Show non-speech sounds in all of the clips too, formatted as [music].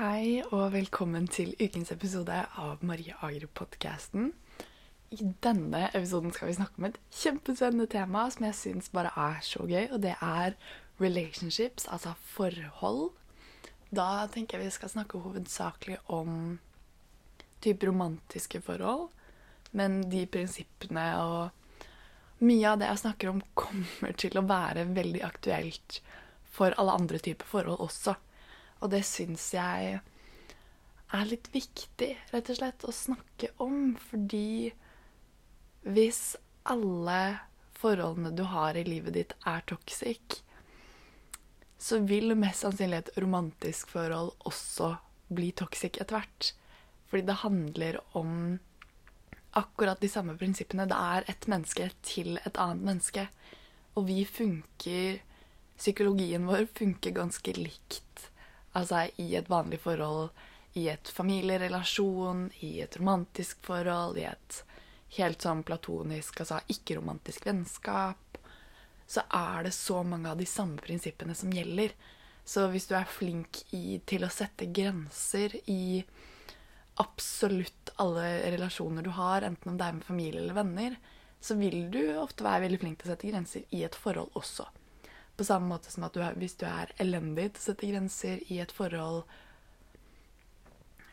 Hei og velkommen til ukens episode av Marie Agro-podkasten. I denne episoden skal vi snakke om et kjempespennende tema som jeg syns bare er så gøy, og det er relationships, altså forhold. Da tenker jeg vi skal snakke hovedsakelig om type romantiske forhold, men de prinsippene og mye av det jeg snakker om, kommer til å være veldig aktuelt for alle andre typer forhold også. Og det syns jeg er litt viktig, rett og slett, å snakke om. Fordi hvis alle forholdene du har i livet ditt, er toxic, så vil mest sannsynlig et romantisk forhold også bli toxic etter hvert. Fordi det handler om akkurat de samme prinsippene. Det er et menneske til et annet menneske. Og vi funker Psykologien vår funker ganske likt Altså i et vanlig forhold, i et familierelasjon, i et romantisk forhold, i et helt sånn platonisk, altså ikke-romantisk vennskap, så er det så mange av de samme prinsippene som gjelder. Så hvis du er flink i, til å sette grenser i absolutt alle relasjoner du har, enten om det er med familie eller venner, så vil du ofte være veldig flink til å sette grenser i et forhold også. På samme måte som at du hvis du er elendig til å sette grenser i et forhold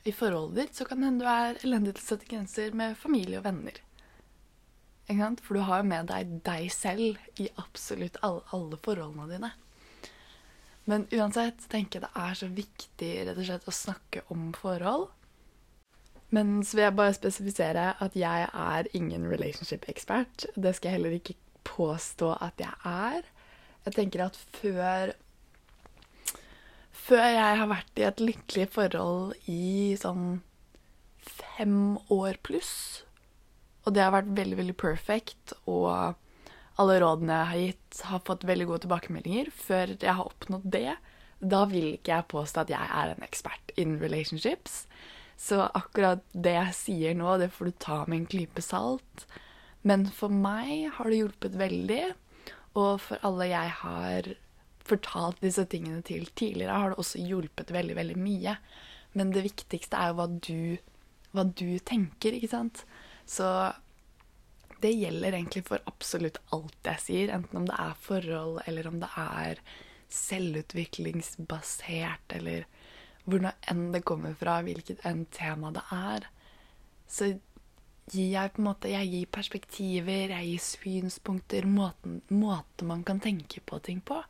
I forholdet ditt, så kan det hende du er elendig til å sette grenser med familie og venner. For du har jo med deg deg selv i absolutt alle, alle forholdene dine. Men uansett tenker jeg det er så viktig rett og slett å snakke om forhold. Men så vil jeg bare spesifisere at jeg er ingen relationship-ekspert. Det skal jeg heller ikke påstå at jeg er. Jeg tenker at før Før jeg har vært i et lykkelig forhold i sånn fem år pluss, og det har vært veldig, veldig perfect, og alle rådene jeg har gitt, har fått veldig gode tilbakemeldinger, før jeg har oppnådd det, da vil ikke jeg påstå at jeg er en ekspert in relationships. Så akkurat det jeg sier nå, det får du ta med en klype salt. Men for meg har det hjulpet veldig. Og for alle jeg har fortalt disse tingene til tidligere, har det også hjulpet veldig, veldig mye. Men det viktigste er jo hva du, hva du tenker, ikke sant. Så det gjelder egentlig for absolutt alt jeg sier, enten om det er forhold, eller om det er selvutviklingsbasert, eller hvor nå enn det kommer fra, hvilket enn tema det er. Så gir jeg på en måte Jeg gir perspektiver, jeg gir synspunkter, måten, måter man kan tenke på ting på.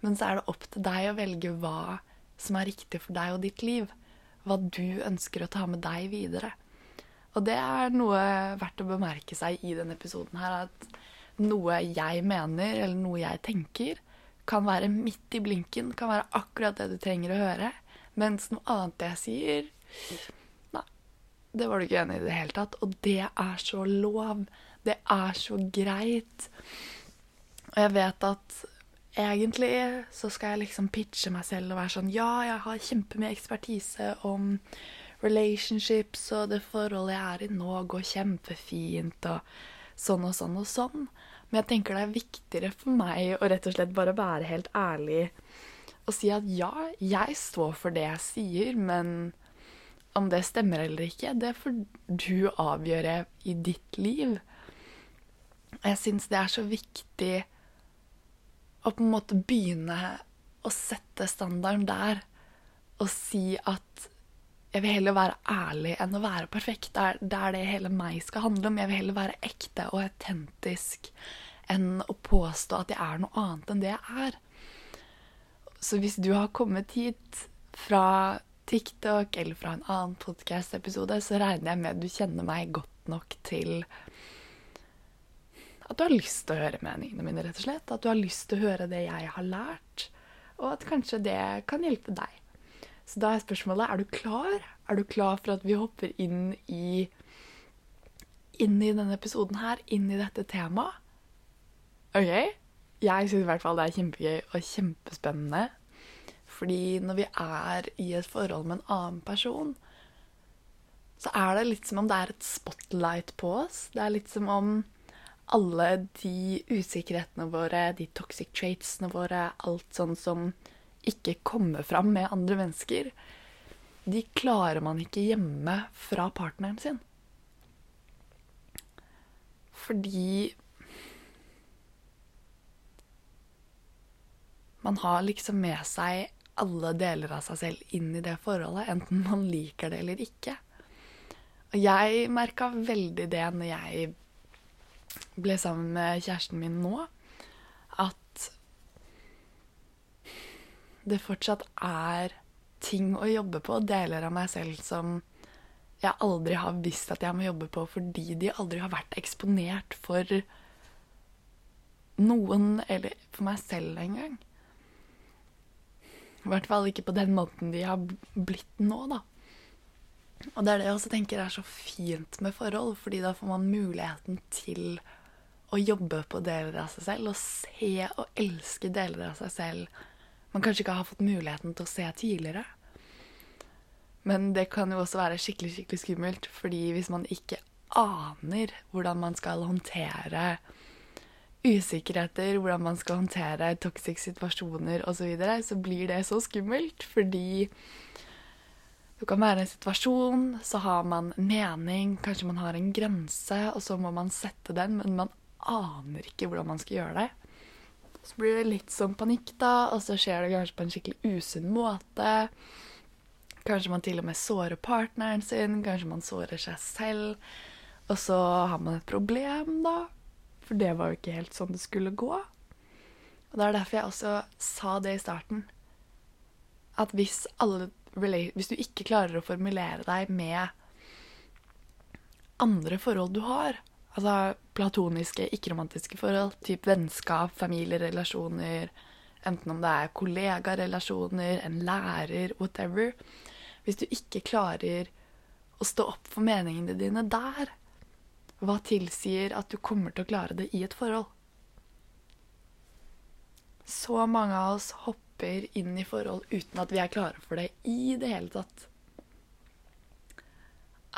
Men så er det opp til deg å velge hva som er riktig for deg og ditt liv. Hva du ønsker å ta med deg videre. Og det er noe verdt å bemerke seg i denne episoden her. At noe jeg mener, eller noe jeg tenker, kan være midt i blinken. Kan være akkurat det du trenger å høre. Mens noe annet jeg sier det var du ikke enig i det hele tatt. Og det er så lov. Det er så greit. Og jeg vet at egentlig så skal jeg liksom pitche meg selv og være sånn Ja, jeg har kjempemye ekspertise om relationships, og det forholdet jeg er i nå, går kjempefint, og sånn og sånn og sånn. Men jeg tenker det er viktigere for meg å rett og slett bare være helt ærlig og si at ja, jeg står for det jeg sier, men om det stemmer eller ikke, det får du avgjøre i ditt liv. Jeg syns det er så viktig å på en måte begynne å sette standarden der og si at jeg vil heller være ærlig enn å være perfekt. Det er, det er det hele meg skal handle om. Jeg vil heller være ekte og autentisk enn å påstå at jeg er noe annet enn det jeg er. Så hvis du har kommet hit fra TikTok eller fra en annen podkast-episode, så regner jeg med at du kjenner meg godt nok til at du har lyst til å høre meningene mine, rett og slett. At du har lyst til å høre det jeg har lært, og at kanskje det kan hjelpe deg. Så da er spørsmålet er du klar? Er du klar for at vi hopper inn i inn i denne episoden her, inn i dette temaet? OK? Jeg syns i hvert fall det er kjempegøy og kjempespennende. Fordi når vi er i et forhold med en annen person, så er det litt som om det er et spotlight på oss. Det er litt som om alle de usikkerhetene våre, de toxic traitsene våre, alt sånn som ikke kommer fram med andre mennesker, de klarer man ikke hjemme fra partneren sin. Fordi Man har liksom med seg alle deler av seg selv inn i det forholdet, enten man liker det eller ikke. Og jeg merka veldig det når jeg ble sammen med kjæresten min nå, at det fortsatt er ting å jobbe på, deler av meg selv som jeg aldri har visst at jeg må jobbe på fordi de aldri har vært eksponert for noen, eller for meg selv engang. I hvert fall ikke på den måten de har blitt nå, da. Og det er det jeg også tenker er så fint med forhold, fordi da får man muligheten til å jobbe på deler av seg selv og se og elske deler av seg selv man kanskje ikke har fått muligheten til å se tidligere. Men det kan jo også være skikkelig, skikkelig skummelt, fordi hvis man ikke aner hvordan man skal håndtere usikkerheter, hvordan man skal håndtere toxic situasjoner osv., så, videre, så blir det så skummelt fordi du kan være en situasjon, så har man en mening, kanskje man har en grense, og så må man sette den, men man aner ikke hvordan man skal gjøre det. Så blir det litt sånn panikk, da, og så skjer det kanskje på en skikkelig usunn måte. Kanskje man til og med sårer partneren sin, kanskje man sårer seg selv. Og så har man et problem, da. For det var jo ikke helt sånn det skulle gå. Og det er derfor jeg også sa det i starten. At hvis, alle, hvis du ikke klarer å formulere deg med andre forhold du har, altså platoniske, ikke-romantiske forhold, type vennskap, familierelasjoner, enten om det er kollegarelasjoner, en lærer, whatever Hvis du ikke klarer å stå opp for meningene dine der, hva tilsier at du kommer til å klare det i et forhold? Så mange av oss hopper inn i forhold uten at vi er klare for det i det hele tatt.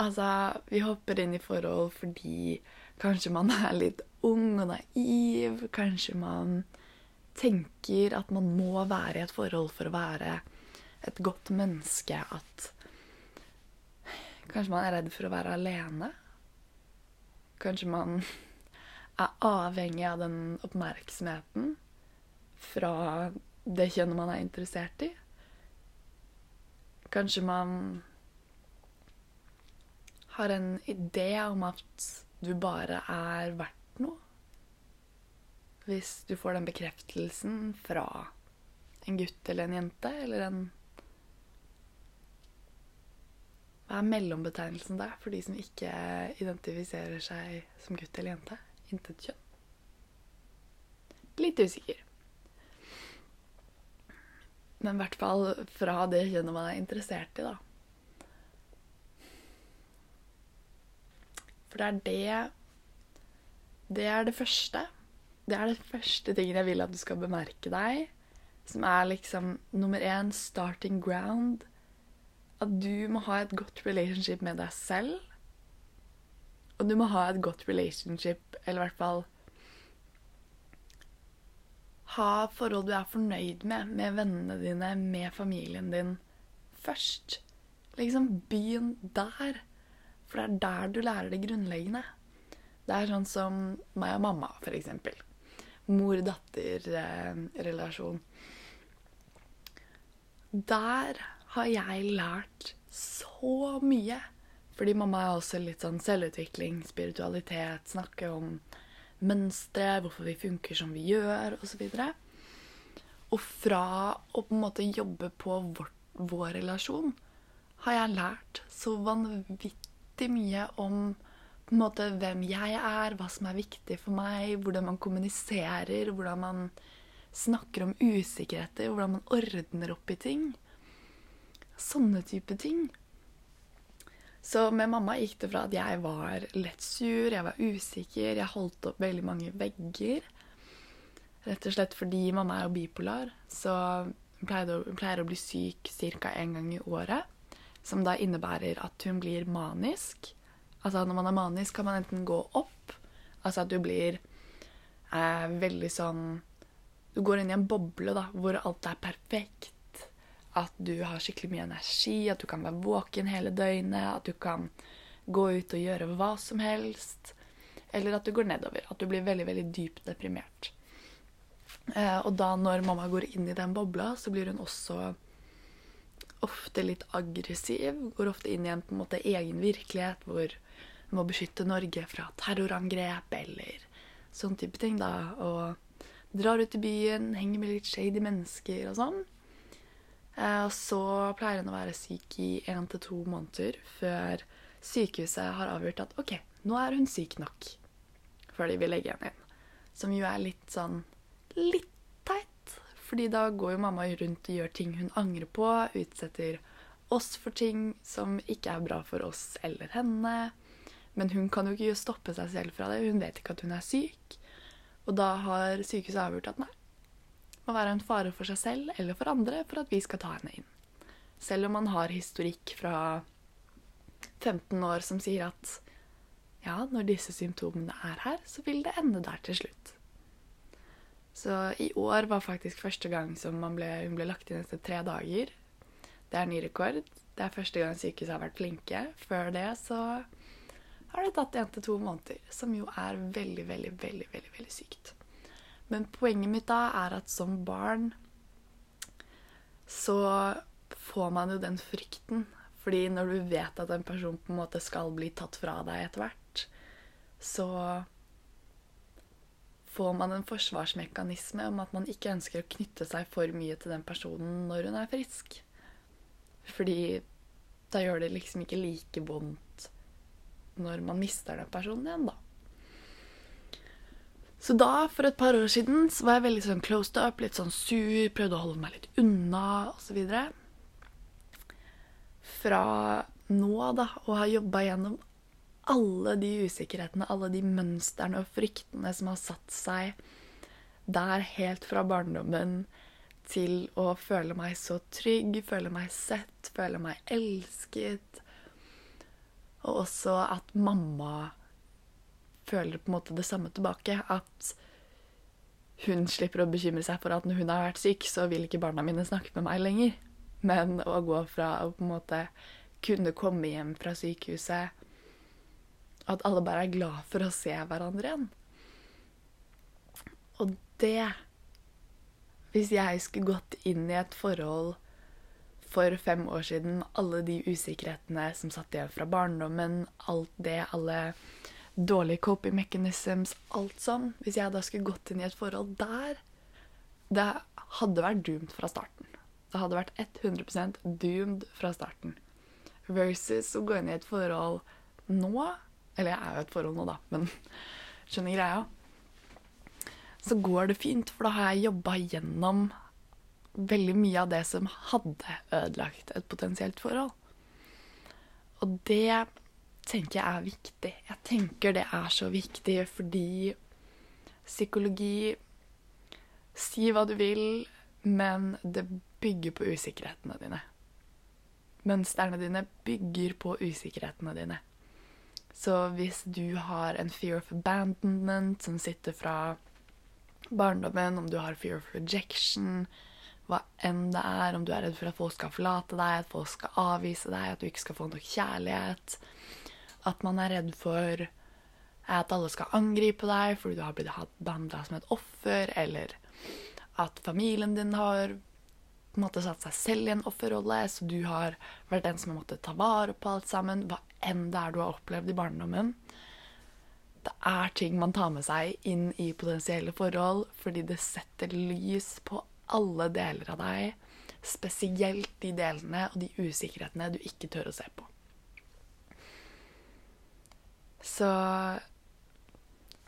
Altså, vi hopper inn i forhold fordi kanskje man er litt ung og naiv. Kanskje man tenker at man må være i et forhold for å være et godt menneske. At kanskje man er redd for å være alene. Kanskje man er avhengig av den oppmerksomheten fra det kjønnet man er interessert i. Kanskje man har en idé om at du bare er verdt noe. Hvis du får den bekreftelsen fra en gutt eller en jente eller en Hva er mellombetegnelsen der for de som ikke identifiserer seg som gutt eller jente? Intet kjønn. Litt usikker. Men i hvert fall fra det kjønnet man er interessert i, da. For det er det Det er det første. Det er det første tingen jeg vil at du skal bemerke deg. Som er liksom nummer én starting ground at du må ha et godt relationship med deg selv. Og du må ha et godt relationship, eller i hvert fall ha forhold du er fornøyd med, med vennene dine, med familien din, først. Liksom begynn der. For det er der du lærer det grunnleggende. Det er sånn som meg og mamma, eksempel. Mor-datter-relasjon. Der har jeg lært så mye. Fordi mamma er også litt sånn selvutvikling, spiritualitet, snakke om mønstre, hvorfor vi funker som vi gjør, osv. Og, og fra å på en måte jobbe på vår, vår relasjon har jeg lært så vanvittig mye om på en måte hvem jeg er, hva som er viktig for meg, hvordan man kommuniserer, hvordan man snakker om usikkerheter, hvordan man ordner opp i ting. Sånne type ting. Så med mamma gikk det fra at jeg var lett sur, jeg var usikker, jeg holdt opp veldig mange vegger. Rett og slett fordi mamma er jo bipolar, så hun pleier å, bli syk ca. én gang i året. Som da innebærer at hun blir manisk. Altså når man er manisk, kan man enten gå opp, altså at du blir eh, veldig sånn Du går inn i en boble da, hvor alt er perfekt at du har skikkelig mye energi, at du kan være våken hele døgnet, at du kan gå ut og gjøre hva som helst. Eller at du går nedover. At du blir veldig, veldig dypt deprimert. Eh, og da når mamma går inn i den bobla, så blir hun også ofte litt aggressiv. Går ofte inn i en på en måte egen virkelighet hvor hun må beskytte Norge fra terrorangrep eller sånn type ting. da, Og drar ut i byen, henger med litt shady mennesker og sånn. Eh, og så pleier hun å være syk i én til to måneder før sykehuset har avgjort at OK, nå er hun syk nok før de vil legge henne inn. Som jo er litt sånn litt teit. Fordi da går jo mamma rundt og gjør ting hun angrer på, utsetter oss for ting som ikke er bra for oss eller henne. Men hun kan jo ikke stoppe seg selv fra det. Hun vet ikke at hun er syk. Og da har sykehuset avgjort at nei, må være en fare for seg selv eller for andre for at vi skal ta henne inn. Selv om man har historikk fra 15 år som sier at ja, når disse symptomene er her, så vil det ende der til slutt. Så i år var faktisk første gang som ble, hun ble lagt inn etter tre dager. Det er ny rekord. Det er første gang sykehuset har vært flinke. Før det så har det tatt én til to måneder, som jo er veldig, veldig, veldig, veldig, veldig sykt. Men poenget mitt da er at som barn så får man jo den frykten. Fordi når du vet at en person på en måte skal bli tatt fra deg etter hvert, så får man en forsvarsmekanisme om at man ikke ønsker å knytte seg for mye til den personen når hun er frisk. Fordi da gjør det liksom ikke like vondt når man mister den personen igjen, da. Så da, for et par år siden, så var jeg veldig sånn closed up, litt sånn sur, prøvde å holde meg litt unna osv. Fra nå, da, å ha jobba gjennom alle de usikkerhetene, alle de mønstrene og fryktene som har satt seg der helt fra barndommen til å føle meg så trygg, føle meg sett, føle meg elsket. Og også at mamma føler på en måte det samme tilbake. At hun slipper å bekymre seg for at når hun har vært syk, så vil ikke barna mine snakke med meg lenger. Men å gå fra å på en måte kunne komme hjem fra sykehuset At alle bare er glad for å se hverandre igjen. Og det Hvis jeg skulle gått inn i et forhold for fem år siden alle de usikkerhetene som satt igjen fra barndommen, alt det, alle dårlige coping mechanisms, alt sånn Hvis jeg da skulle gått inn i et forhold der Det hadde vært doomed fra starten. Det hadde vært 100% doomed fra starten. Versus å gå inn i et forhold nå Eller jeg er jo et forhold nå, da, men [laughs] skjønner greia. Så går det fint, for da har jeg jobba gjennom veldig mye av det som hadde ødelagt et potensielt forhold. Og det tenker jeg er viktig. Jeg tenker det er så viktig fordi psykologi Si hva du vil, men det bygger på usikkerhetene dine. Mønstrene dine bygger på usikkerhetene dine. Så hvis du har en fear of abandonment som sitter fra barndommen, om du har fear of rejection, hva enn det er, om du er redd for at folk skal forlate deg, at folk skal avvise deg, at du ikke skal få nok kjærlighet, at man er redd for at alle skal angripe deg fordi du har blitt behandla som et offer, eller at familien din har på en måte satt seg selv i en offerrolle, så du har vært den som har måttet ta vare på alt sammen, hva enn det er du har opplevd i barndommen. Det er ting man tar med seg inn i potensielle forhold fordi det setter lys på alle deler av deg, spesielt de delene og de usikkerhetene du ikke tør å se på. Så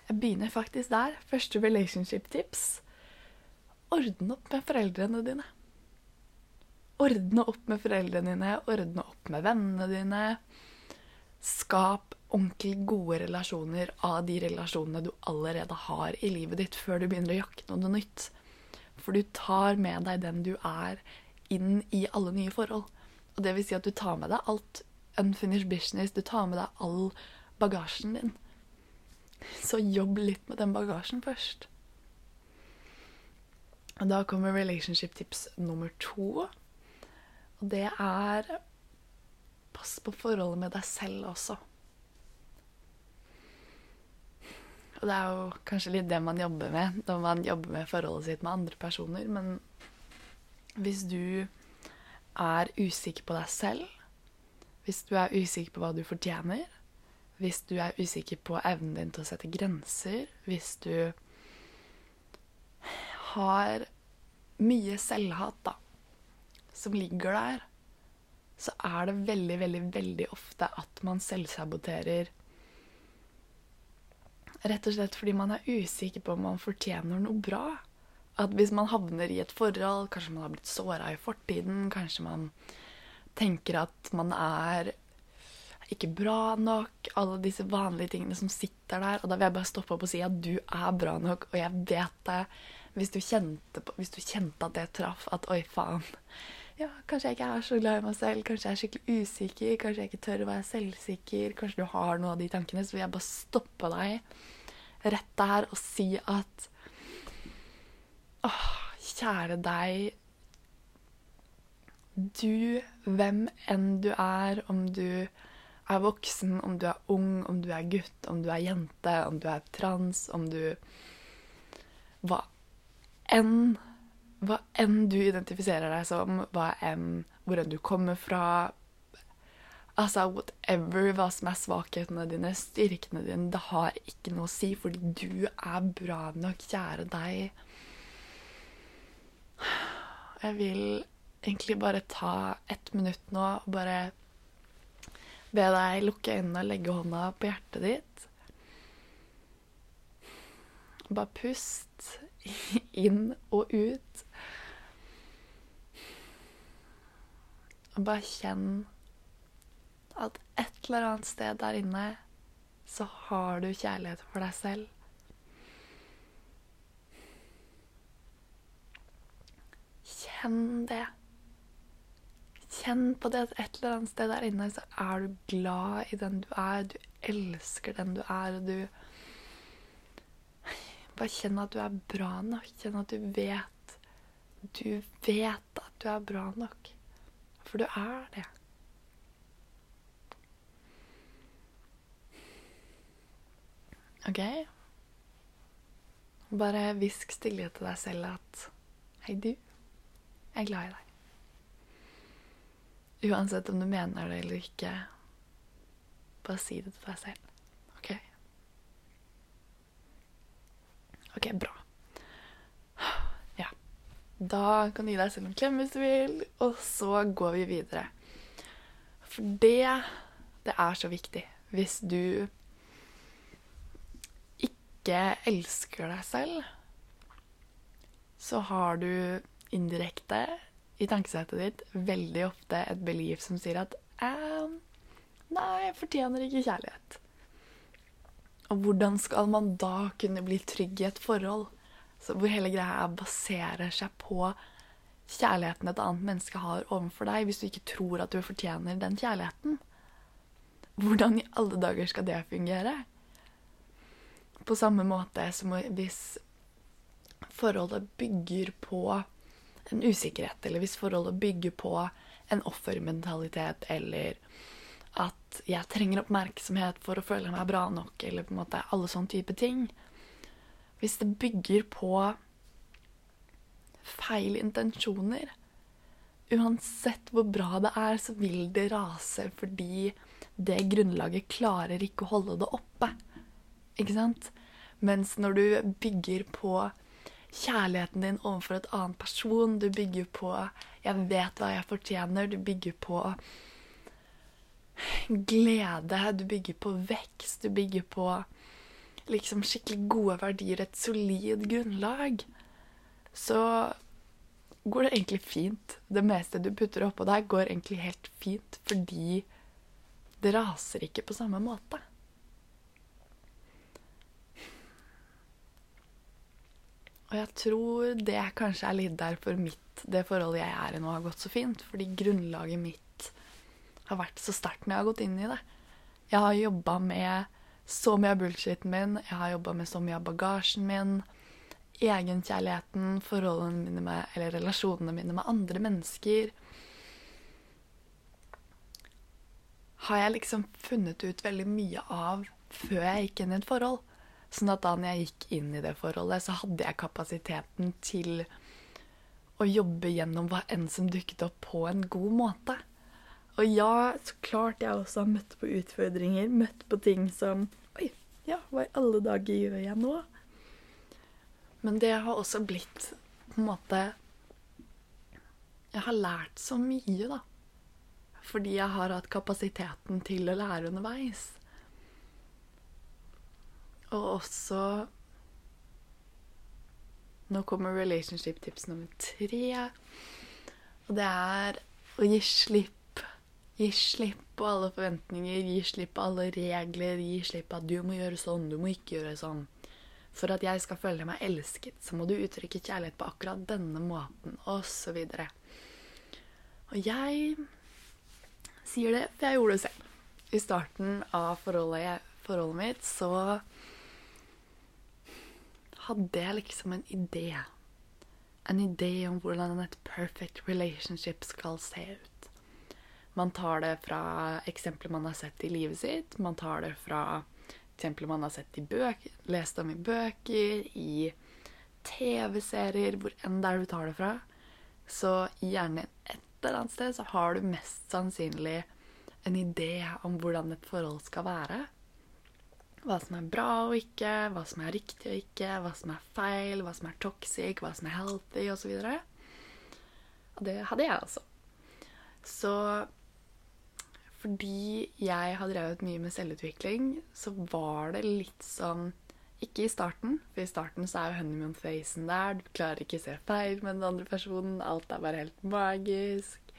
jeg begynner faktisk der. Første relationship tips. Ordne opp med foreldrene dine. Ordne opp med foreldrene dine, ordne opp med vennene dine. Skap ordentlig gode relasjoner av de relasjonene du allerede har i livet ditt, før du begynner å jakte noe nytt. For du tar med deg den du er, inn i alle nye forhold. Og det vil si at du tar med deg alt unfinished business, du tar med deg all bagasjen din. Så jobb litt med den bagasjen først. Og da kommer relationship tips nummer to. Og det er Pass på forholdet med deg selv også. Og det er jo kanskje litt det man jobber med når man jobber med forholdet sitt med andre personer, men hvis du er usikker på deg selv, hvis du er usikker på hva du fortjener, hvis du er usikker på evnen din til å sette grenser, hvis du har mye selvhat, da, som ligger der, så er det veldig, veldig, veldig ofte at man selvsaboterer rett og slett fordi man er usikker på om man fortjener noe bra. At hvis man havner i et forhold, kanskje man har blitt såra i fortiden, kanskje man tenker at man er ikke bra nok, alle disse vanlige tingene som sitter der. Og da vil jeg bare stoppe opp og si at du er bra nok, og jeg vet det. Hvis du kjente, på, hvis du kjente at det traff, at oi, faen ja, kanskje jeg ikke er så glad i meg selv, kanskje jeg er skikkelig usikker, kanskje jeg ikke tør å være selvsikker, kanskje du har noen av de tankene, så vil jeg bare stoppe deg rett der og si at åh, kjære deg Du, hvem enn du er, om du er voksen, om du er ung, om du er gutt, om du er jente, om du er trans, om du Hva enn hva enn du identifiserer deg som, hva enn hvor enn du kommer fra Altså whatever hva som er svakhetene dine, styrkene dine, det har ikke noe å si, fordi du er bra nok, kjære deg. Jeg vil egentlig bare ta ett minutt nå og bare be deg lukke øynene og legge hånda på hjertet ditt. Bare pust [laughs] inn og ut. Og bare kjenn at et eller annet sted der inne så har du kjærlighet for deg selv. Kjenn det. Kjenn på det at et eller annet sted der inne så er du glad i den du er. Du elsker den du er, og du Bare kjenn at du er bra nok. Kjenn at du vet Du vet at du er bra nok. For du er det. OK? Bare hvisk stille til deg selv at Hei, du. Jeg er glad i deg. Uansett om du mener det eller ikke, bare si det til deg selv. OK? OK, bra. Ja. Da kan du gi deg selv en klem hvis du vil, og så går vi videre. For det, det er så viktig. Hvis du ikke elsker deg selv, så har du indirekte i tankesettet ditt veldig ofte et belief som sier at eh, Nei, jeg fortjener ikke kjærlighet. Og hvordan skal man da kunne bli trygg i et forhold så hvor hele greia baserer seg på kjærligheten et annet menneske har overfor deg, hvis du ikke tror at du fortjener den kjærligheten? Hvordan i alle dager skal det fungere? På samme måte som hvis forholdet bygger på en usikkerhet, eller hvis forholdet bygger på en offermentalitet, eller at jeg trenger oppmerksomhet for å føle meg bra nok, eller på en måte alle sånne type ting Hvis det bygger på feil intensjoner Uansett hvor bra det er, så vil det rase fordi det grunnlaget klarer ikke å holde det oppe. Ikke sant? Mens når du bygger på kjærligheten din overfor et annet person. Du bygger på 'jeg vet hva jeg fortjener'. Du bygger på glede. Du bygger på vekst. Du bygger på liksom skikkelig gode verdier, et solid grunnlag. Så går det egentlig fint. Det meste du putter oppå der, går egentlig helt fint fordi det raser ikke på samme måte. Og jeg tror det kanskje er litt derfor mitt, det forholdet jeg er i nå, har gått så fint. Fordi grunnlaget mitt har vært så sterkt når jeg har gått inn i det. Jeg har jobba med så mye av bullshiten min, jeg har jobba med så mye av bagasjen min. Egenkjærligheten, forholdene mine med, eller relasjonene mine med andre mennesker. har jeg liksom funnet ut veldig mye av før jeg gikk inn i et forhold. Sånn at da når jeg gikk inn i det forholdet, så hadde jeg kapasiteten til å jobbe gjennom hva enn som dukket opp, på en god måte. Og ja, så klart jeg også har møtt på utfordringer, møtt på ting som Oi, ja, hva i alle dager gjør jeg nå? Men det har også blitt på en måte Jeg har lært så mye, da. Fordi jeg har hatt kapasiteten til å lære underveis. Og også Nå kommer relationship tips nummer tre. Og det er å gi slipp. Gi slipp på alle forventninger, gi slipp på alle regler, gi slipp på at du må gjøre sånn, du må ikke gjøre sånn. For at jeg skal føle meg elsket, så må du uttrykke kjærlighet på akkurat denne måten, osv. Og jeg sier det, for jeg gjorde det selv. I starten av forholdet, forholdet mitt så hadde jeg liksom en idé. En idé om hvordan et perfect relationship skal se ut. Man tar det fra eksempler man har sett i livet sitt. Man tar det fra eksempler man har sett i bøker, lest om i bøker, i TV-serier, hvor enn det er du tar det fra. Så gjerne et eller annet sted så har du mest sannsynlig en idé om hvordan et forhold skal være. Hva som er bra og ikke, hva som er riktig og ikke, hva som er feil, hva som er toxic, hva som er healthy osv. Og, og det hadde jeg også. Så fordi jeg har drevet mye med selvutvikling, så var det litt sånn Ikke i starten, for i starten så er jo honeymoon-facen der. Du klarer ikke å se feil med den andre personen. Alt er bare helt magisk.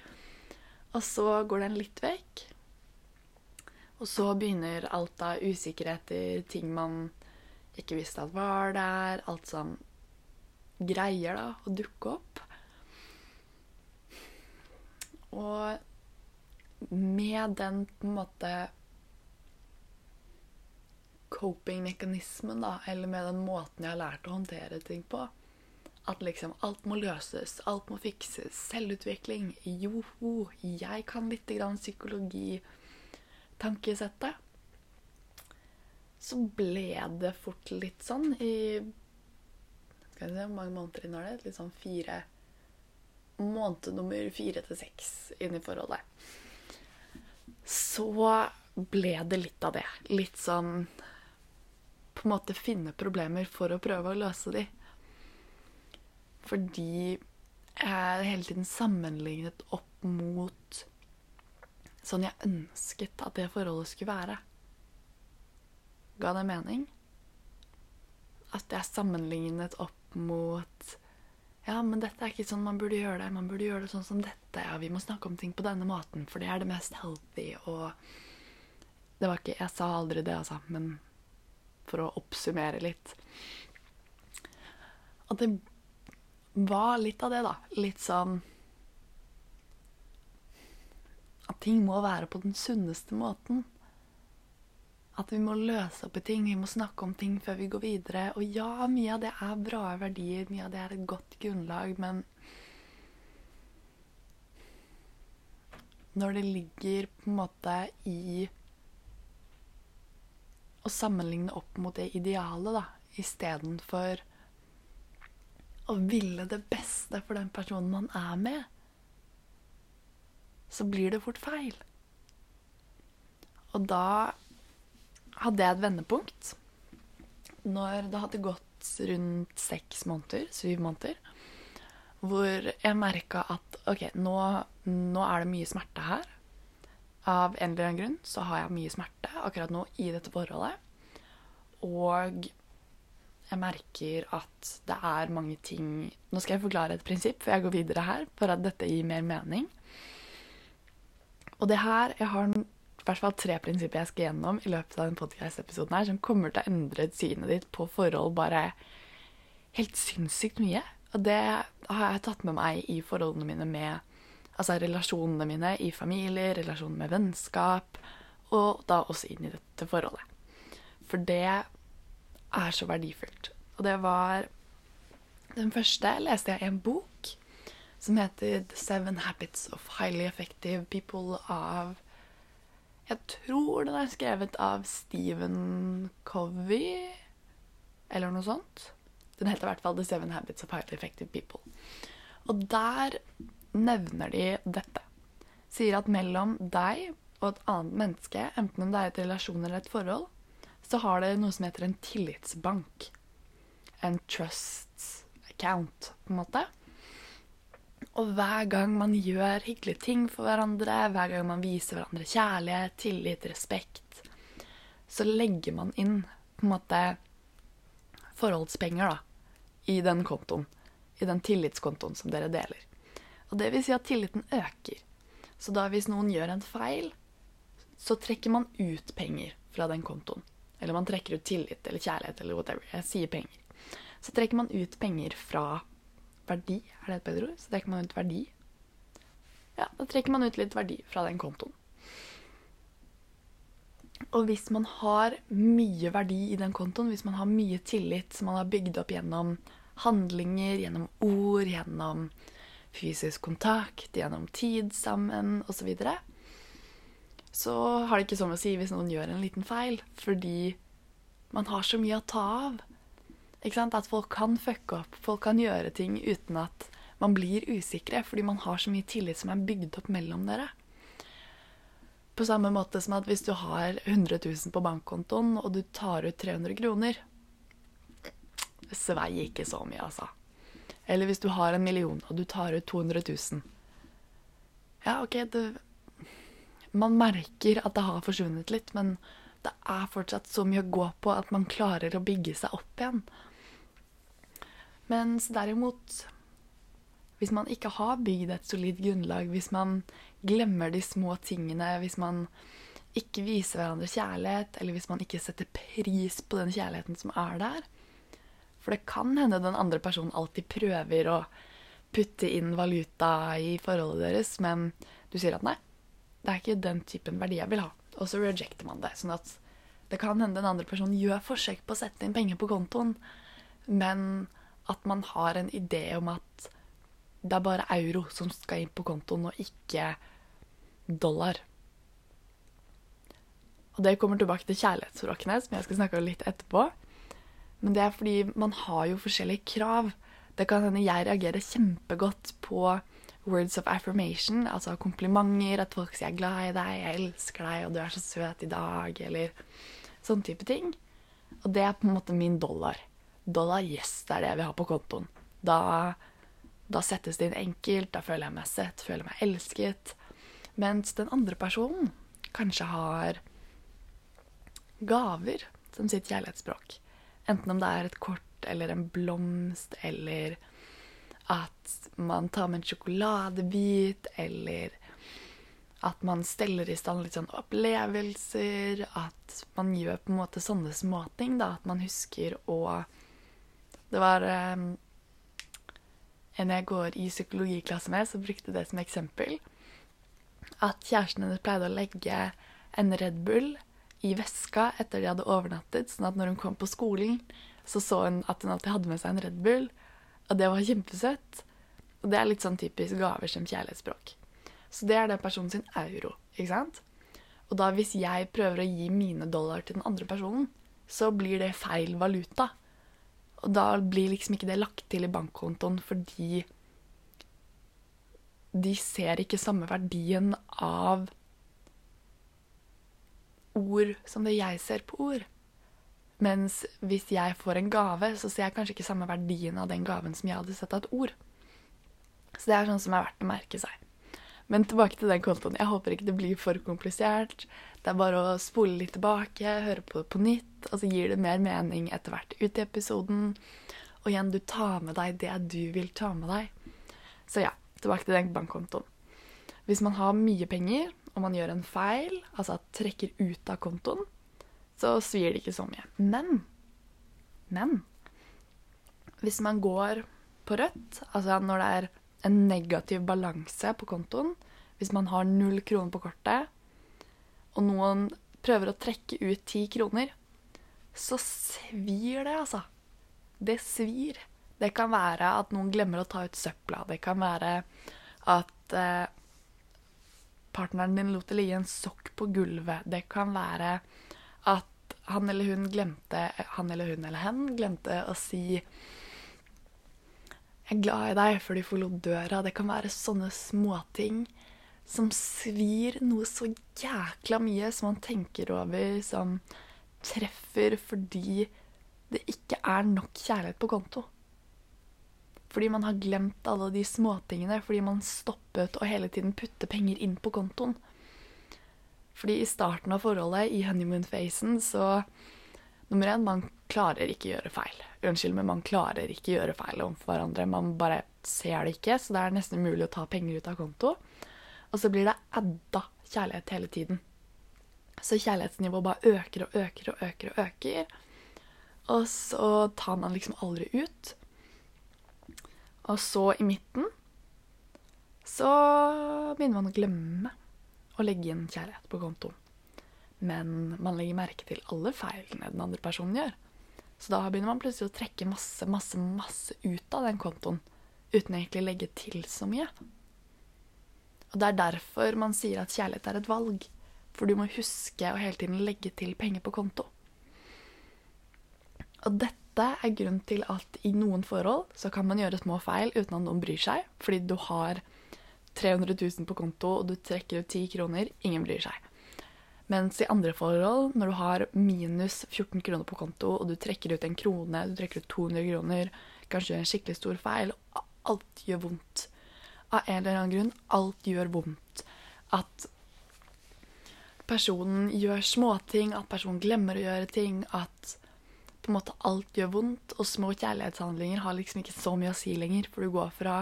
Og så går den litt vekk. Og så begynner alt av usikkerheter, ting man ikke visste at var der, alt som greier da å dukke opp. Og med den på en måte coping-mekanismen, da, eller med den måten jeg har lært å håndtere ting på, at liksom alt må løses, alt må fikses, selvutvikling Joho, jeg kan litt grann psykologi tankesettet, så ble det fort litt sånn i Skal vi se, hvor mange måneder inn var det? Litt sånn fire Måned nummer fire til seks inn i forholdet. Så ble det litt av det. Litt sånn På en måte finne problemer for å prøve å løse de. Fordi jeg hele tiden sammenlignet opp mot sånn jeg ønsket at det forholdet skulle være. Ga det mening? At jeg sammenlignet opp mot Ja, men dette er ikke sånn man burde gjøre det. Man burde gjøre det sånn som dette. Ja, vi må snakke om ting på denne måten, for det er det mest healthy. Og det var ikke Jeg sa aldri det, altså, men for å oppsummere litt. At det var litt av det, da. Litt sånn at ting må være på den sunneste måten. At vi må løse opp i ting, vi må snakke om ting før vi går videre. Og ja, mye av det er bra verdier, mye av det er et godt grunnlag, men Når det ligger på en måte i å sammenligne opp mot det ideale, da, istedenfor å ville det beste for den personen man er med, så blir det fort feil. Og da hadde jeg et vendepunkt når det hadde gått rundt seks måneder, syv måneder, hvor jeg merka at OK, nå, nå, er det mye smerte her. Av en eller annen grunn så har jeg mye smerte akkurat nå i dette forholdet. Og jeg merker at det er mange ting Nå skal jeg forklare et prinsipp for jeg går videre her, for at dette gir mer mening. Og det her Jeg har i hvert fall tre prinsipper jeg skal gjennom i løpet av denne podkast-episoden her, som kommer til å endre synet ditt på forhold bare helt sinnssykt mye. Og det har jeg tatt med meg i forholdene mine med Altså relasjonene mine i familie, relasjonen med vennskap, og da også inn i dette forholdet. For det er så verdifullt. Og det var Den første leste jeg i en bok som heter The Seven Habits of Highly Effective People av Jeg tror den er skrevet av Stephen Covey, eller noe sånt. Den heter i hvert fall The Seven Habits of Highly Effective People. Og der nevner de dette. Sier at mellom deg og et annet menneske, enten om det er et relasjon eller et forhold, så har det noe som heter en tillitsbank. En trust account, på en måte. Og hver gang man gjør hyggelige ting for hverandre, hver gang man viser hverandre kjærlighet, tillit, respekt, så legger man inn på en måte forholdspenger da, i den kontoen. I den tillitskontoen som dere deler. Og det vil si at tilliten øker. Så da hvis noen gjør en feil, så trekker man ut penger fra den kontoen. Eller man trekker ut tillit eller kjærlighet eller whatever. Jeg sier penger. Så trekker man ut penger fra verdi. Er det et bedre ord? Så trekker man ut verdi. Ja, da trekker man ut litt verdi fra den kontoen. Og hvis man har mye verdi i den kontoen, hvis man har mye tillit som man har bygd opp gjennom handlinger, gjennom ord, gjennom fysisk kontakt, gjennom tid sammen osv., så, videre, så har det ikke sånn å si hvis noen gjør en liten feil, fordi man har så mye å ta av. At folk kan fucke opp, folk kan gjøre ting uten at man blir usikre, fordi man har så mye tillit som er bygd opp mellom dere. På samme måte som at hvis du har 100 000 på bankkontoen, og du tar ut 300 kroner svei ikke så mye, altså. Eller hvis du har en million, og du tar ut 200 000. Ja, OK, det, Man merker at det har forsvunnet litt, men det er fortsatt så mye å gå på at man klarer å bygge seg opp igjen. Mens derimot hvis man ikke har bygd et solid grunnlag, hvis man glemmer de små tingene, hvis man ikke viser hverandre kjærlighet, eller hvis man ikke setter pris på den kjærligheten som er der For det kan hende den andre personen alltid prøver å putte inn valuta i forholdet deres, men du sier at nei, det er ikke den typen verdi jeg vil ha. Og så rejecter man det. Sånn at det kan hende den andre personen gjør forsøk på å sette inn penger på kontoen, men at man har en idé om at det er bare euro som skal inn på kontoen, og ikke dollar. Og det kommer tilbake til kjærlighetsspråkene, som jeg skal snakke om litt etterpå. Men det er fordi man har jo forskjellige krav. Det kan hende jeg reagerer kjempegodt på words of affirmation, altså komplimenter, at folk sier 'jeg er glad i deg', 'jeg elsker deg', og 'du er så søt i dag', eller sånn type ting. Og det er på en måte min dollar. Dollar, yes, det er det jeg vil ha på kontoen. Da da settes det inn enkelt, da føler jeg meg sett, føler jeg meg elsket. Mens den andre personen kanskje har gaver som sitt kjærlighetsspråk. Enten om det er et kort eller en blomst, eller at man tar med en sjokoladebit, eller at man steller i stand litt sånn opplevelser. At man gjør på en måte sånne småting. da, At man husker å Det var um, en jeg går i psykologiklasse med, som brukte det som eksempel. At kjæresten hennes pleide å legge en Red Bull i veska etter de hadde overnattet, sånn at når hun kom på skolen, så så hun at hun alltid hadde med seg en Red Bull. Og det var kjempesøtt. Og det er litt sånn typisk gaver som kjærlighetsspråk. Så det er den personen sin euro, ikke sant? Og da hvis jeg prøver å gi mine dollar til den andre personen, så blir det feil valuta. Og da blir liksom ikke det lagt til i bankkontoen fordi de ser ikke samme verdien av ord som det jeg ser på ord. Mens hvis jeg får en gave, så ser jeg kanskje ikke samme verdien av den gaven som jeg hadde sett av et ord. Så det er sånn som er verdt å merke seg. Men tilbake til den kontoen. Jeg håper ikke det blir for komplisert. Det er bare å spole litt tilbake, høre på det på nytt, og så gir det mer mening etter hvert ut i episoden. Og igjen, du tar med deg det du vil ta med deg. Så ja, tilbake til den bankkontoen. Hvis man har mye penger, og man gjør en feil, altså trekker ut av kontoen, så svir det ikke så mye. Men Men hvis man går på rødt, altså når det er en negativ balanse på kontoen. Hvis man har null kroner på kortet, og noen prøver å trekke ut ti kroner, så svir det, altså. Det svir. Det kan være at noen glemmer å ta ut søpla. Det kan være at eh, partneren din lot det ligge en sokk på gulvet. Det kan være at han eller hun glemte Han eller hun eller hen glemte å si 'Jeg er glad i deg' før de forlot døra. Det kan være sånne småting som svir noe så jækla mye som man tenker over, som treffer fordi det ikke er nok kjærlighet på konto. Fordi man har glemt alle de småtingene, fordi man stoppet å hele tiden putte penger inn på kontoen. Fordi i starten av forholdet, i honeymoon-fasen, så Nummer én, man klarer ikke gjøre feil. Unnskyld, men man klarer ikke gjøre feil overfor hverandre. Man bare ser det ikke, så det er nesten umulig å ta penger ut av konto. Og så blir det adda kjærlighet hele tiden. Så kjærlighetsnivået bare øker og øker og øker og øker. Og så tar man liksom aldri ut. Og så i midten så begynner man å glemme å legge inn kjærlighet på kontoen. Men man legger merke til alle feilene den andre personen gjør. Så da begynner man plutselig å trekke masse, masse, masse ut av den kontoen uten egentlig å legge til så mye. Og Det er derfor man sier at kjærlighet er et valg. For du må huske å hele tiden legge til penger på konto. Og dette er grunnen til at i noen forhold så kan man gjøre små feil uten at noen bryr seg. Fordi du har 300 000 på konto, og du trekker ut 10 kroner. Ingen bryr seg. Mens i andre forhold, når du har minus 14 kroner på konto, og du trekker ut en krone, du trekker ut 200 kroner, kanskje gjør en skikkelig stor feil, alt gjør vondt av en eller annen grunn alt gjør vondt. At personen gjør småting, at personen glemmer å gjøre ting, at på en måte alt gjør vondt. Og små kjærlighetshandlinger har liksom ikke så mye å si lenger, for du går fra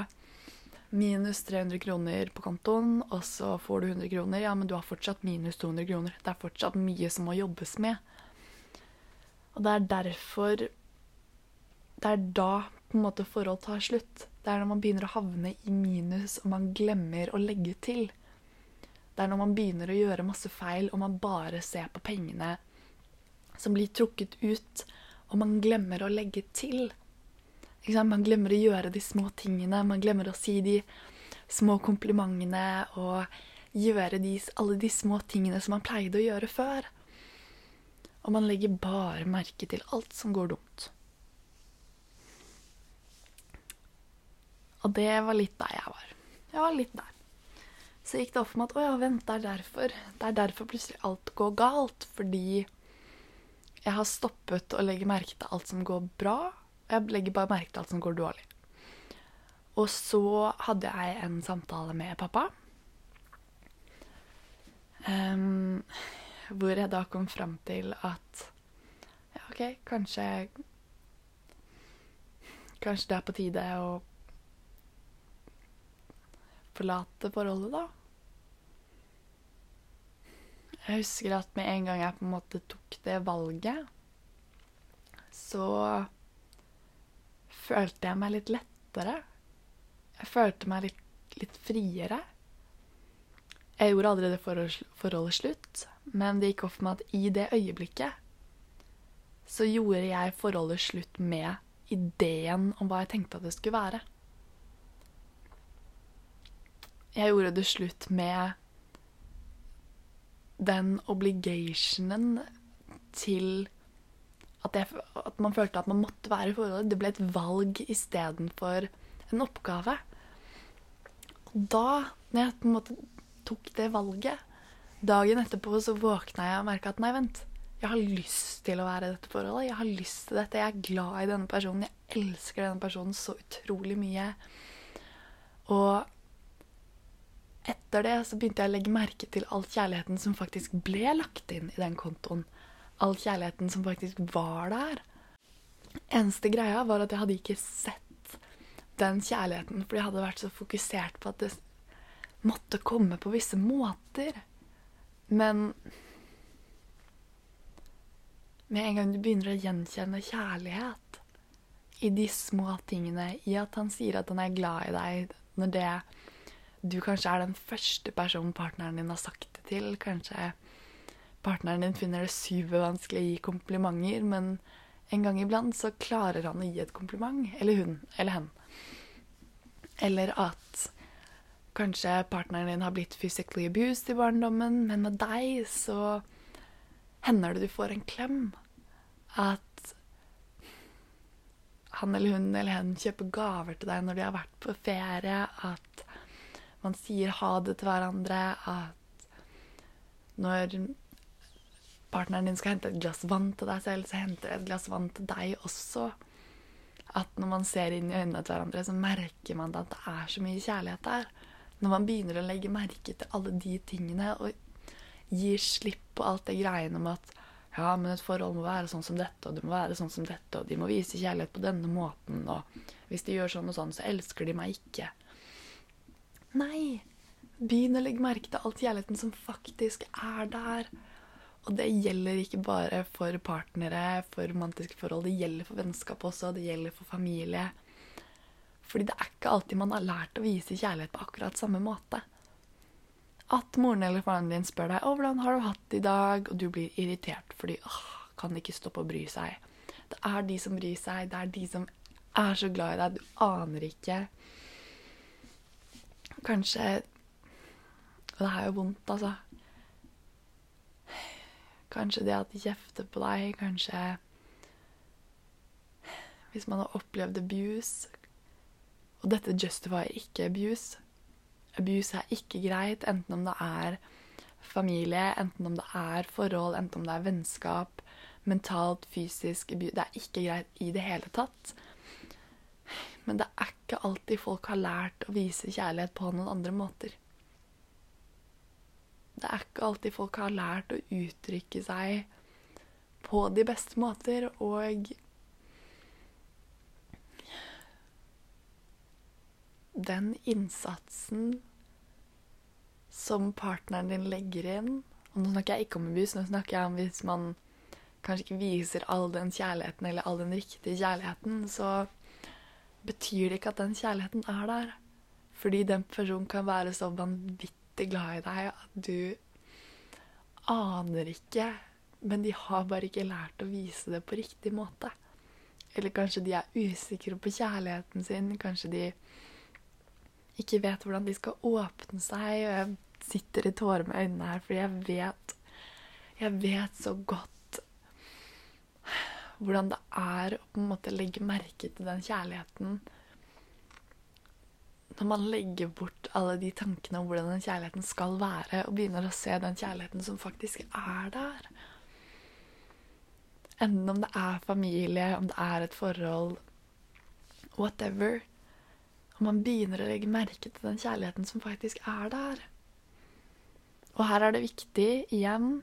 minus 300 kroner på kontoen, og så får du 100 kroner. Ja, men du har fortsatt minus 200 kroner. Det er fortsatt mye som må jobbes med. Og det er derfor Det er da på en måte forhold tar slutt. Det er når man begynner å havne i minus og man glemmer å legge til. Det er når man begynner å gjøre masse feil og man bare ser på pengene som blir trukket ut, og man glemmer å legge til. Man glemmer å gjøre de små tingene, man glemmer å si de små komplimentene og gjøre de, alle de små tingene som man pleide å gjøre før. Og man legger bare merke til alt som går dumt. Og det var litt der jeg var. Jeg var litt der. Så gikk det opp for meg at å ja, vent, det er derfor. Det er derfor plutselig alt går galt. Fordi jeg har stoppet å legge merke til alt som går bra. Jeg legger bare merke til alt som går dårlig. Og så hadde jeg en samtale med pappa. Um, hvor jeg da kom fram til at ja, OK, kanskje Kanskje det er på tide å forlate forholdet, da. Jeg husker at med en gang jeg på en måte tok det valget, så følte jeg meg litt lettere. Jeg følte meg litt, litt friere. Jeg gjorde aldri det forholdet slutt, men det gikk opp for meg at i det øyeblikket så gjorde jeg forholdet slutt med ideen om hva jeg tenkte at det skulle være. Jeg gjorde det slutt med den obligationen til at, jeg, at, man følte at man måtte være i forholdet. Det ble et valg istedenfor en oppgave. Og da, når jeg på en måte tok det valget, dagen etterpå så våkna jeg og merka at nei, vent. Jeg har lyst til å være i dette forholdet. Jeg har lyst til dette. Jeg er glad i denne personen. Jeg elsker denne personen så utrolig mye. Og etter det så begynte jeg å legge merke til all kjærligheten som faktisk ble lagt inn i den kontoen. All kjærligheten som faktisk var der. Eneste greia var at jeg hadde ikke sett den kjærligheten, fordi jeg hadde vært så fokusert på at det måtte komme på visse måter. Men med en gang du begynner å gjenkjenne kjærlighet i de små tingene, i at han sier at han er glad i deg, når det du kanskje er den første personen partneren din har sagt det til. Kanskje partneren din finner det supervanskelig å gi komplimenter, men en gang iblant så klarer han å gi et kompliment. Eller hun. Eller hen. Eller at Kanskje partneren din har blitt physically abused i barndommen, men med deg så hender det du får en klem. At han eller hun eller hen kjøper gaver til deg når de har vært på ferie. At man sier ha det til hverandre. At når partneren din skal hente et glass vann til deg selv, så henter det et glass vann til deg også. At når man ser inn i øynene til hverandre, så merker man at det er så mye kjærlighet der. Når man begynner å legge merke til alle de tingene og gir slipp på alt det greiene om at ja, men et forhold må være sånn som dette, og det må være sånn som dette, og de må vise kjærlighet på denne måten, og hvis de gjør sånn og sånn, så elsker de meg ikke. Nei. Begynn å legge merke til all kjærligheten som faktisk er der. Og det gjelder ikke bare for partnere, for romantiske forhold. Det gjelder for vennskap også, det gjelder for familie. Fordi det er ikke alltid man har lært å vise kjærlighet på akkurat samme måte. At moren eller faren din spør deg 'Å, hvordan har du hatt det i dag?' og du blir irritert fordi 'Åh, kan ikke stoppe å bry seg'. Det er de som bryr seg, det er de som er så glad i deg. Du aner ikke. Kanskje Og det er jo vondt, altså. Kanskje det at de kjefter på deg, kanskje Hvis man har opplevd abuse Og dette justifier ikke abuse. Abuse er ikke greit, enten om det er familie, enten om det er forhold, enten om det er vennskap, mentalt, fysisk abuse. Det er ikke greit i det hele tatt. Men det er ikke alltid folk har lært å vise kjærlighet på noen andre måter. Det er ikke alltid folk har lært å uttrykke seg på de beste måter, og den innsatsen som partneren din legger inn Og nå snakker jeg ikke om abuse, nå snakker jeg om hvis man kanskje ikke viser all den kjærligheten eller all den riktige kjærligheten, så betyr det ikke at den kjærligheten er der. Fordi den personen kan være så vanvittig glad i deg at du aner ikke Men de har bare ikke lært å vise det på riktig måte. Eller kanskje de er usikre på kjærligheten sin. Kanskje de ikke vet hvordan de skal åpne seg. Og jeg sitter i tårer med øynene her, fordi jeg vet Jeg vet så godt hvordan det er å på en måte legge merke til den kjærligheten når man legger bort alle de tankene om hvordan den kjærligheten skal være, og begynner å se den kjærligheten som faktisk er der. Enten om det er familie, om det er et forhold, whatever. Og man begynner å legge merke til den kjærligheten som faktisk er der. Og her er det viktig, igjen,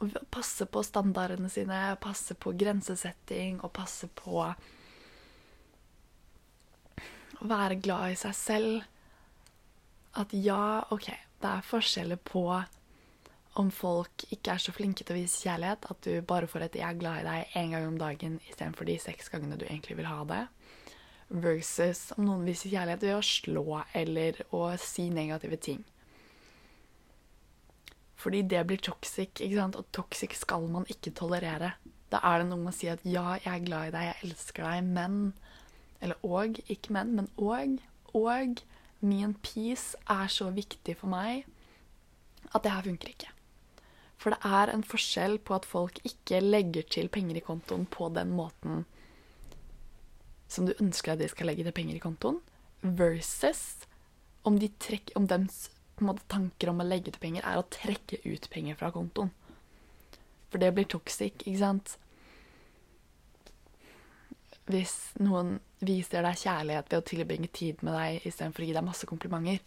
å passe på standardene sine, passe på grensesetting og passe på være glad i seg selv. At ja, OK, det er forskjeller på om folk ikke er så flinke til å vise kjærlighet, at du bare får et 'jeg er glad i deg' én gang om dagen istedenfor de seks gangene du egentlig vil ha det versus om noen viser kjærlighet ved å slå eller å si negative ting. Fordi det blir toxic, ikke sant? og toxic skal man ikke tolerere. Da er det noe med å si at ja, jeg er glad i deg, jeg elsker deg, men Eller og, ikke men, men og. Og min peace er så viktig for meg at det her funker ikke. For det er en forskjell på at folk ikke legger til penger i kontoen på den måten som du ønsker at de skal legge til penger i kontoen, versus om, de trekk, om dems måte, tanker om å legge til penger er å trekke ut penger fra kontoen. For det blir toxic, ikke sant? Hvis noen viser deg kjærlighet ved å tilbringe tid med deg istedenfor å gi deg masse komplimenter,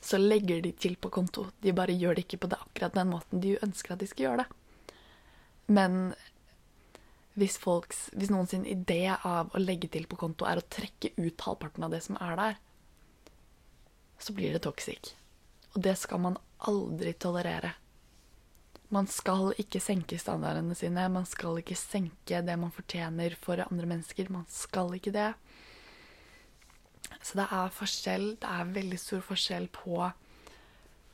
så legger de til på konto. De bare gjør det ikke på det akkurat den måten de ønsker at de skal gjøre det. Men hvis, folks, hvis noen sin idé av å legge til på konto er å trekke ut halvparten av det som er der, så blir det toxic. Og det skal man aldri tolerere. Man skal ikke senke standardene sine. Man skal ikke senke det man fortjener for andre mennesker. Man skal ikke det. Så det er forskjell. Det er veldig stor forskjell på,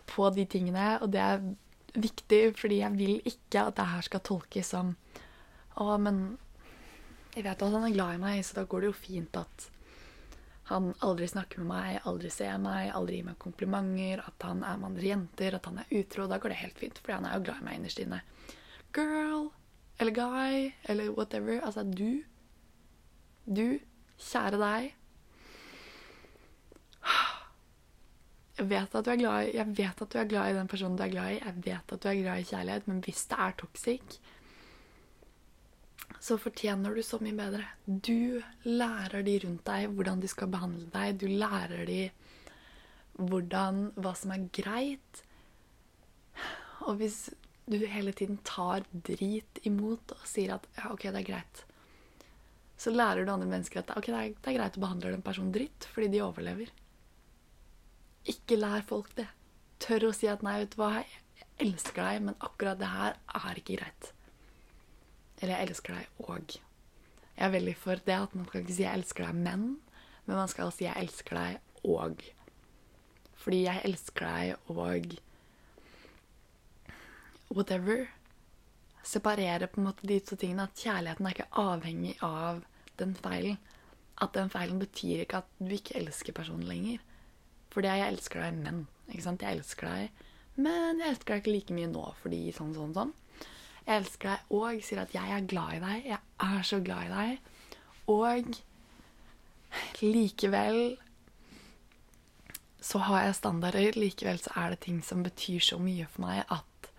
på de tingene. Og det er viktig, fordi jeg vil ikke at det her skal tolkes som å, men jeg vet at han er glad i meg, så da går det jo fint at han aldri snakker med meg, aldri ser meg, aldri gir meg komplimenter, at han er med andre jenter, at han er utro. Da går det helt fint, fordi han er jo glad i meg innerst inne. Girl eller guy eller whatever. Altså du. Du, kjære deg. Jeg vet, at du er glad i, jeg vet at du er glad i den personen du er glad i. Jeg vet at du er glad i kjærlighet, men hvis det er toxic, så fortjener du så mye bedre. Du lærer de rundt deg hvordan de skal behandle deg. Du lærer de hvordan, hva som er greit. Og hvis du hele tiden tar drit imot og sier at ja, OK, det er greit, så lærer du andre mennesker at okay, det er, det er greit å behandle den personen dritt fordi de overlever. Ikke lær folk det. Tør å si at nei, vet du hva, jeg elsker deg, men akkurat det her er ikke greit. Eller jeg elsker deg og. Jeg er veldig for det at man skal ikke si 'jeg elsker deg, men', men man skal si 'jeg elsker deg og'. Fordi jeg elsker deg og whatever. Separere på en måte de to tingene. At kjærligheten er ikke avhengig av den feilen. At den feilen betyr ikke at du ikke elsker personen lenger. Fordi jeg elsker deg, men. Ikke sant? Jeg elsker deg, men jeg elsker deg ikke like mye nå fordi sånn, sånn, sånn. Jeg elsker deg og sier at jeg er glad i deg. Jeg er så glad i deg. Og likevel så har jeg standarder. Likevel så er det ting som betyr så mye for meg at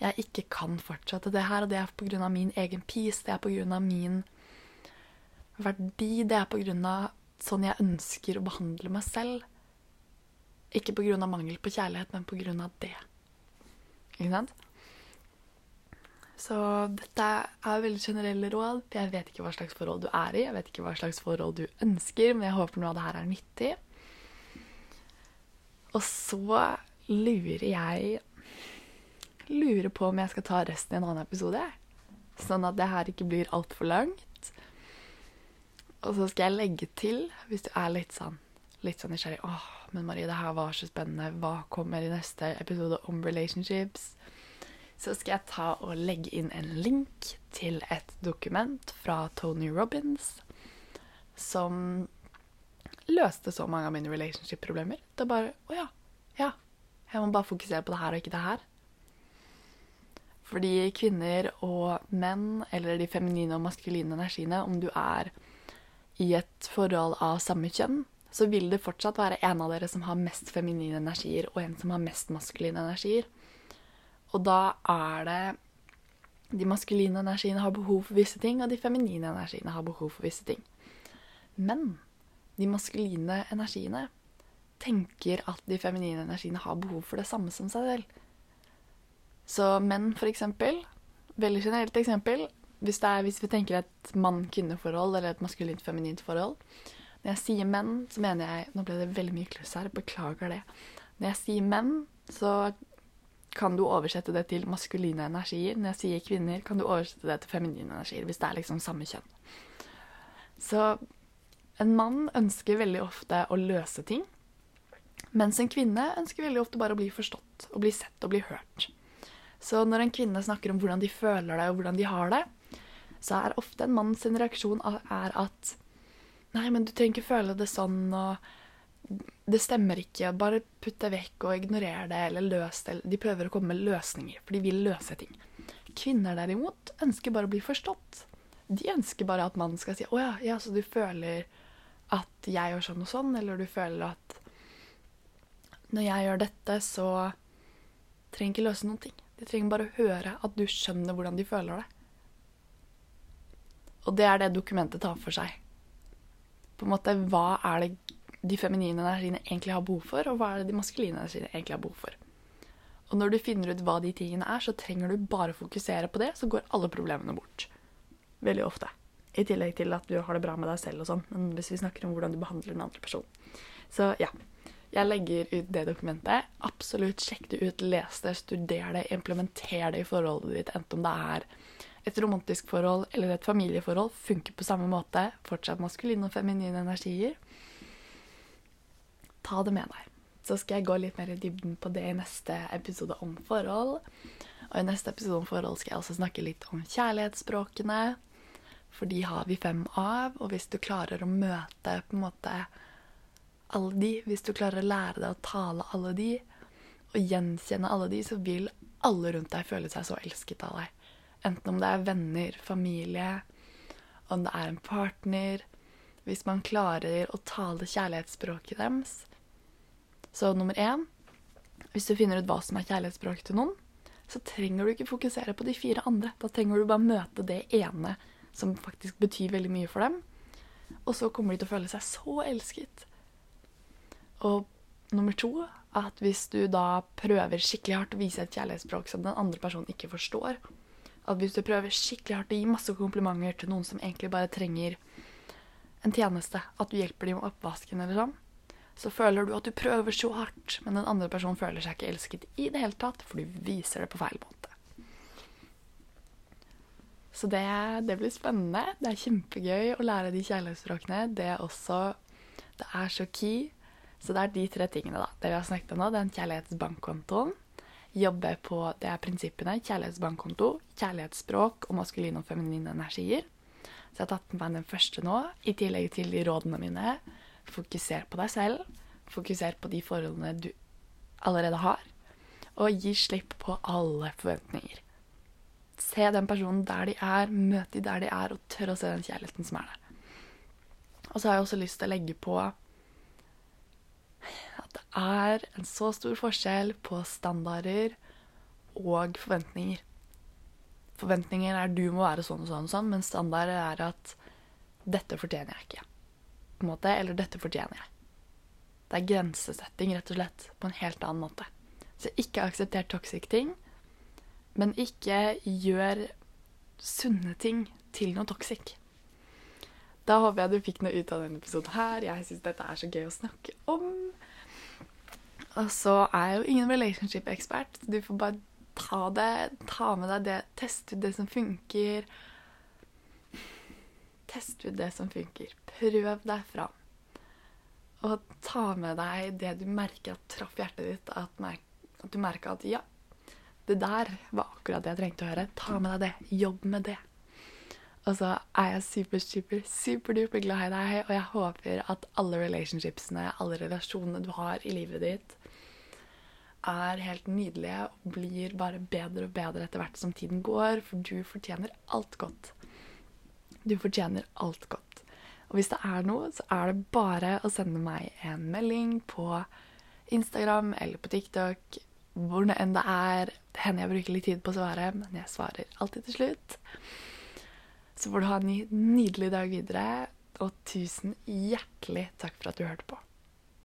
jeg ikke kan fortsette det her. Og det er pga. min egen peace. Det er pga. min verdi. Det er pga. sånn jeg ønsker å behandle meg selv. Ikke pga. mangel på kjærlighet, men pga. det. Ikke sant? Så dette er veldig generelle råd. Jeg vet ikke hva slags forhold du er i, jeg vet ikke hva slags forhold du ønsker, men jeg håper noe av det her er nyttig. Og så lurer jeg Lurer på om jeg skal ta resten i en annen episode. Sånn at det her ikke blir altfor langt. Og så skal jeg legge til, hvis du er litt sånn, litt sånn nysgjerrig Åh, men Marie, det her var så spennende. Hva kommer i neste episode om relationships? Så skal jeg ta og legge inn en link til et dokument fra Tony Robins som løste så mange av mine relationship-problemer. Det er bare Å ja. Ja. Jeg må bare fokusere på det her og ikke det her. Fordi kvinner og menn, eller de feminine og maskuline energiene, om du er i et forhold av samme kjønn, så vil det fortsatt være en av dere som har mest feminine energier, og en som har mest maskuline energier. Og da er det De maskuline energiene har behov for visse ting, og de feminine energiene har behov for visse ting. Men de maskuline energiene tenker at de feminine energiene har behov for det samme som seg selv. Så menn, for eksempel, veldig generelt eksempel, hvis, er, hvis vi tenker et mann-kvinne-forhold eller et maskulint-feminint forhold, når jeg sier menn, så mener jeg Nå ble det veldig mye kluss her, beklager det. Når jeg sier menn, så kan du oversette det til maskuline energier. Når jeg sier kvinner, kan du oversette det til feminine energier, hvis det er liksom samme kjønn. Så en mann ønsker veldig ofte å løse ting, mens en kvinne ønsker veldig ofte bare å bli forstått og bli sett og bli hørt. Så når en kvinne snakker om hvordan de føler det og hvordan de har det, så er ofte en manns reaksjon er at Nei, men du trenger ikke føle det sånn, og det stemmer ikke. Bare putt det vekk og ignorer det, eller løs det. De prøver å komme med løsninger, for de vil løse ting. Kvinner derimot ønsker bare å bli forstått. De ønsker bare at mannen skal si 'Å ja, ja, så du føler at jeg gjør sånn og sånn', eller du føler at når jeg gjør dette, så trenger ikke løse noen ting. De trenger bare å høre at du skjønner hvordan de føler det. Og det er det dokumentet tar for seg på en måte hva er det de feminine energiene egentlig har behov for, og hva er det de maskuline energiene egentlig har behov for. Og når du finner ut hva de tingene er, så trenger du bare fokusere på det, så går alle problemene bort. Veldig ofte. I tillegg til at du har det bra med deg selv og sånn, men hvis vi snakker om hvordan du behandler den andre personen. Så ja. Jeg legger ut det dokumentet. Absolutt sjekk det ut, les det, studer det, implementer det i forholdet ditt, enten om det er et romantisk forhold eller et familieforhold funker på samme måte. Fortsatt maskuline og feminine energier. Ta det med deg. Så skal jeg gå litt mer i dybden på det i neste episode om forhold. Og i neste episode om forhold skal jeg også snakke litt om kjærlighetsspråkene. For de har vi fem av, og hvis du klarer å møte på en måte alle de, hvis du klarer å lære deg å tale alle de, og gjenkjenne alle de, så vil alle rundt deg føle seg så elsket av deg. Enten om det er venner, familie, om det er en partner Hvis man klarer å tale kjærlighetsspråket deres. Så nummer én Hvis du finner ut hva som er kjærlighetsspråket til noen, så trenger du ikke fokusere på de fire andre. Da trenger du bare møte det ene som faktisk betyr veldig mye for dem. Og så kommer de til å føle seg så elsket. Og nummer to at hvis du da prøver skikkelig hardt å vise et kjærlighetsspråk som den andre personen ikke forstår, at hvis du prøver skikkelig hardt å gi masse komplimenter til noen som egentlig bare trenger en tjeneste, at du hjelper dem med oppvasken eller sånn, så føler du at du prøver så hardt, men den andre personen føler seg ikke elsket i det hele tatt, for du viser det på feil måte. Så det, det blir spennende. Det er kjempegøy å lære de kjærlighetsspråkene. Det er også Det er så key. Så det er de tre tingene, da. Det vi har snakket om nå, den kjærlighetsbankkontoen. Jobbe på det er prinsippene kjærlighetsbankkonto, kjærlighetsspråk og maskuline og feminine energier. Så jeg har tatt med meg den første nå, i tillegg til de rådene mine Fokuser på deg selv. Fokuser på de forholdene du allerede har. Og gi slipp på alle forventninger. Se den personen der de er, møt de der de er, og tør å se den kjærligheten som er der. Og så har jeg også lyst til å legge på at det er en så stor forskjell på standarder og forventninger. Forventninger er du må være sånn og sånn, og sånn, men standarder er at dette fortjener jeg ikke på en måte, eller 'dette fortjener jeg'. Det er grensesetting, rett og slett, på en helt annen måte. Så ikke aksepter toxic ting, men ikke gjør sunne ting til noe toxic. Da håper jeg du fikk noe ut av denne episoden her. Jeg syns dette er så gøy å snakke om. Og så er jeg jo ingen relationship-ekspert. Du får bare ta det, ta med deg det, teste ut det som funker. Test ut det som funker. Prøv deg fram. Og ta med deg det du merker at traff hjertet ditt. At, at du merka at ja, det der var akkurat det jeg trengte å høre. Ta med deg det. Jobb med det. Og så er jeg super, super, superduper glad i deg, og jeg håper at alle relationshipsene, alle relasjonene du har i livet ditt, er helt nydelige og blir bare bedre og bedre etter hvert som tiden går, for du fortjener alt godt. Du fortjener alt godt. Og hvis det er noe, så er det bare å sende meg en melding på Instagram eller på TikTok. Hvor det enn det er. Det hender jeg bruker litt tid på å svare, men jeg svarer alltid til slutt. Så får du ha en nydelig dag videre, og tusen hjertelig takk for at du hørte på.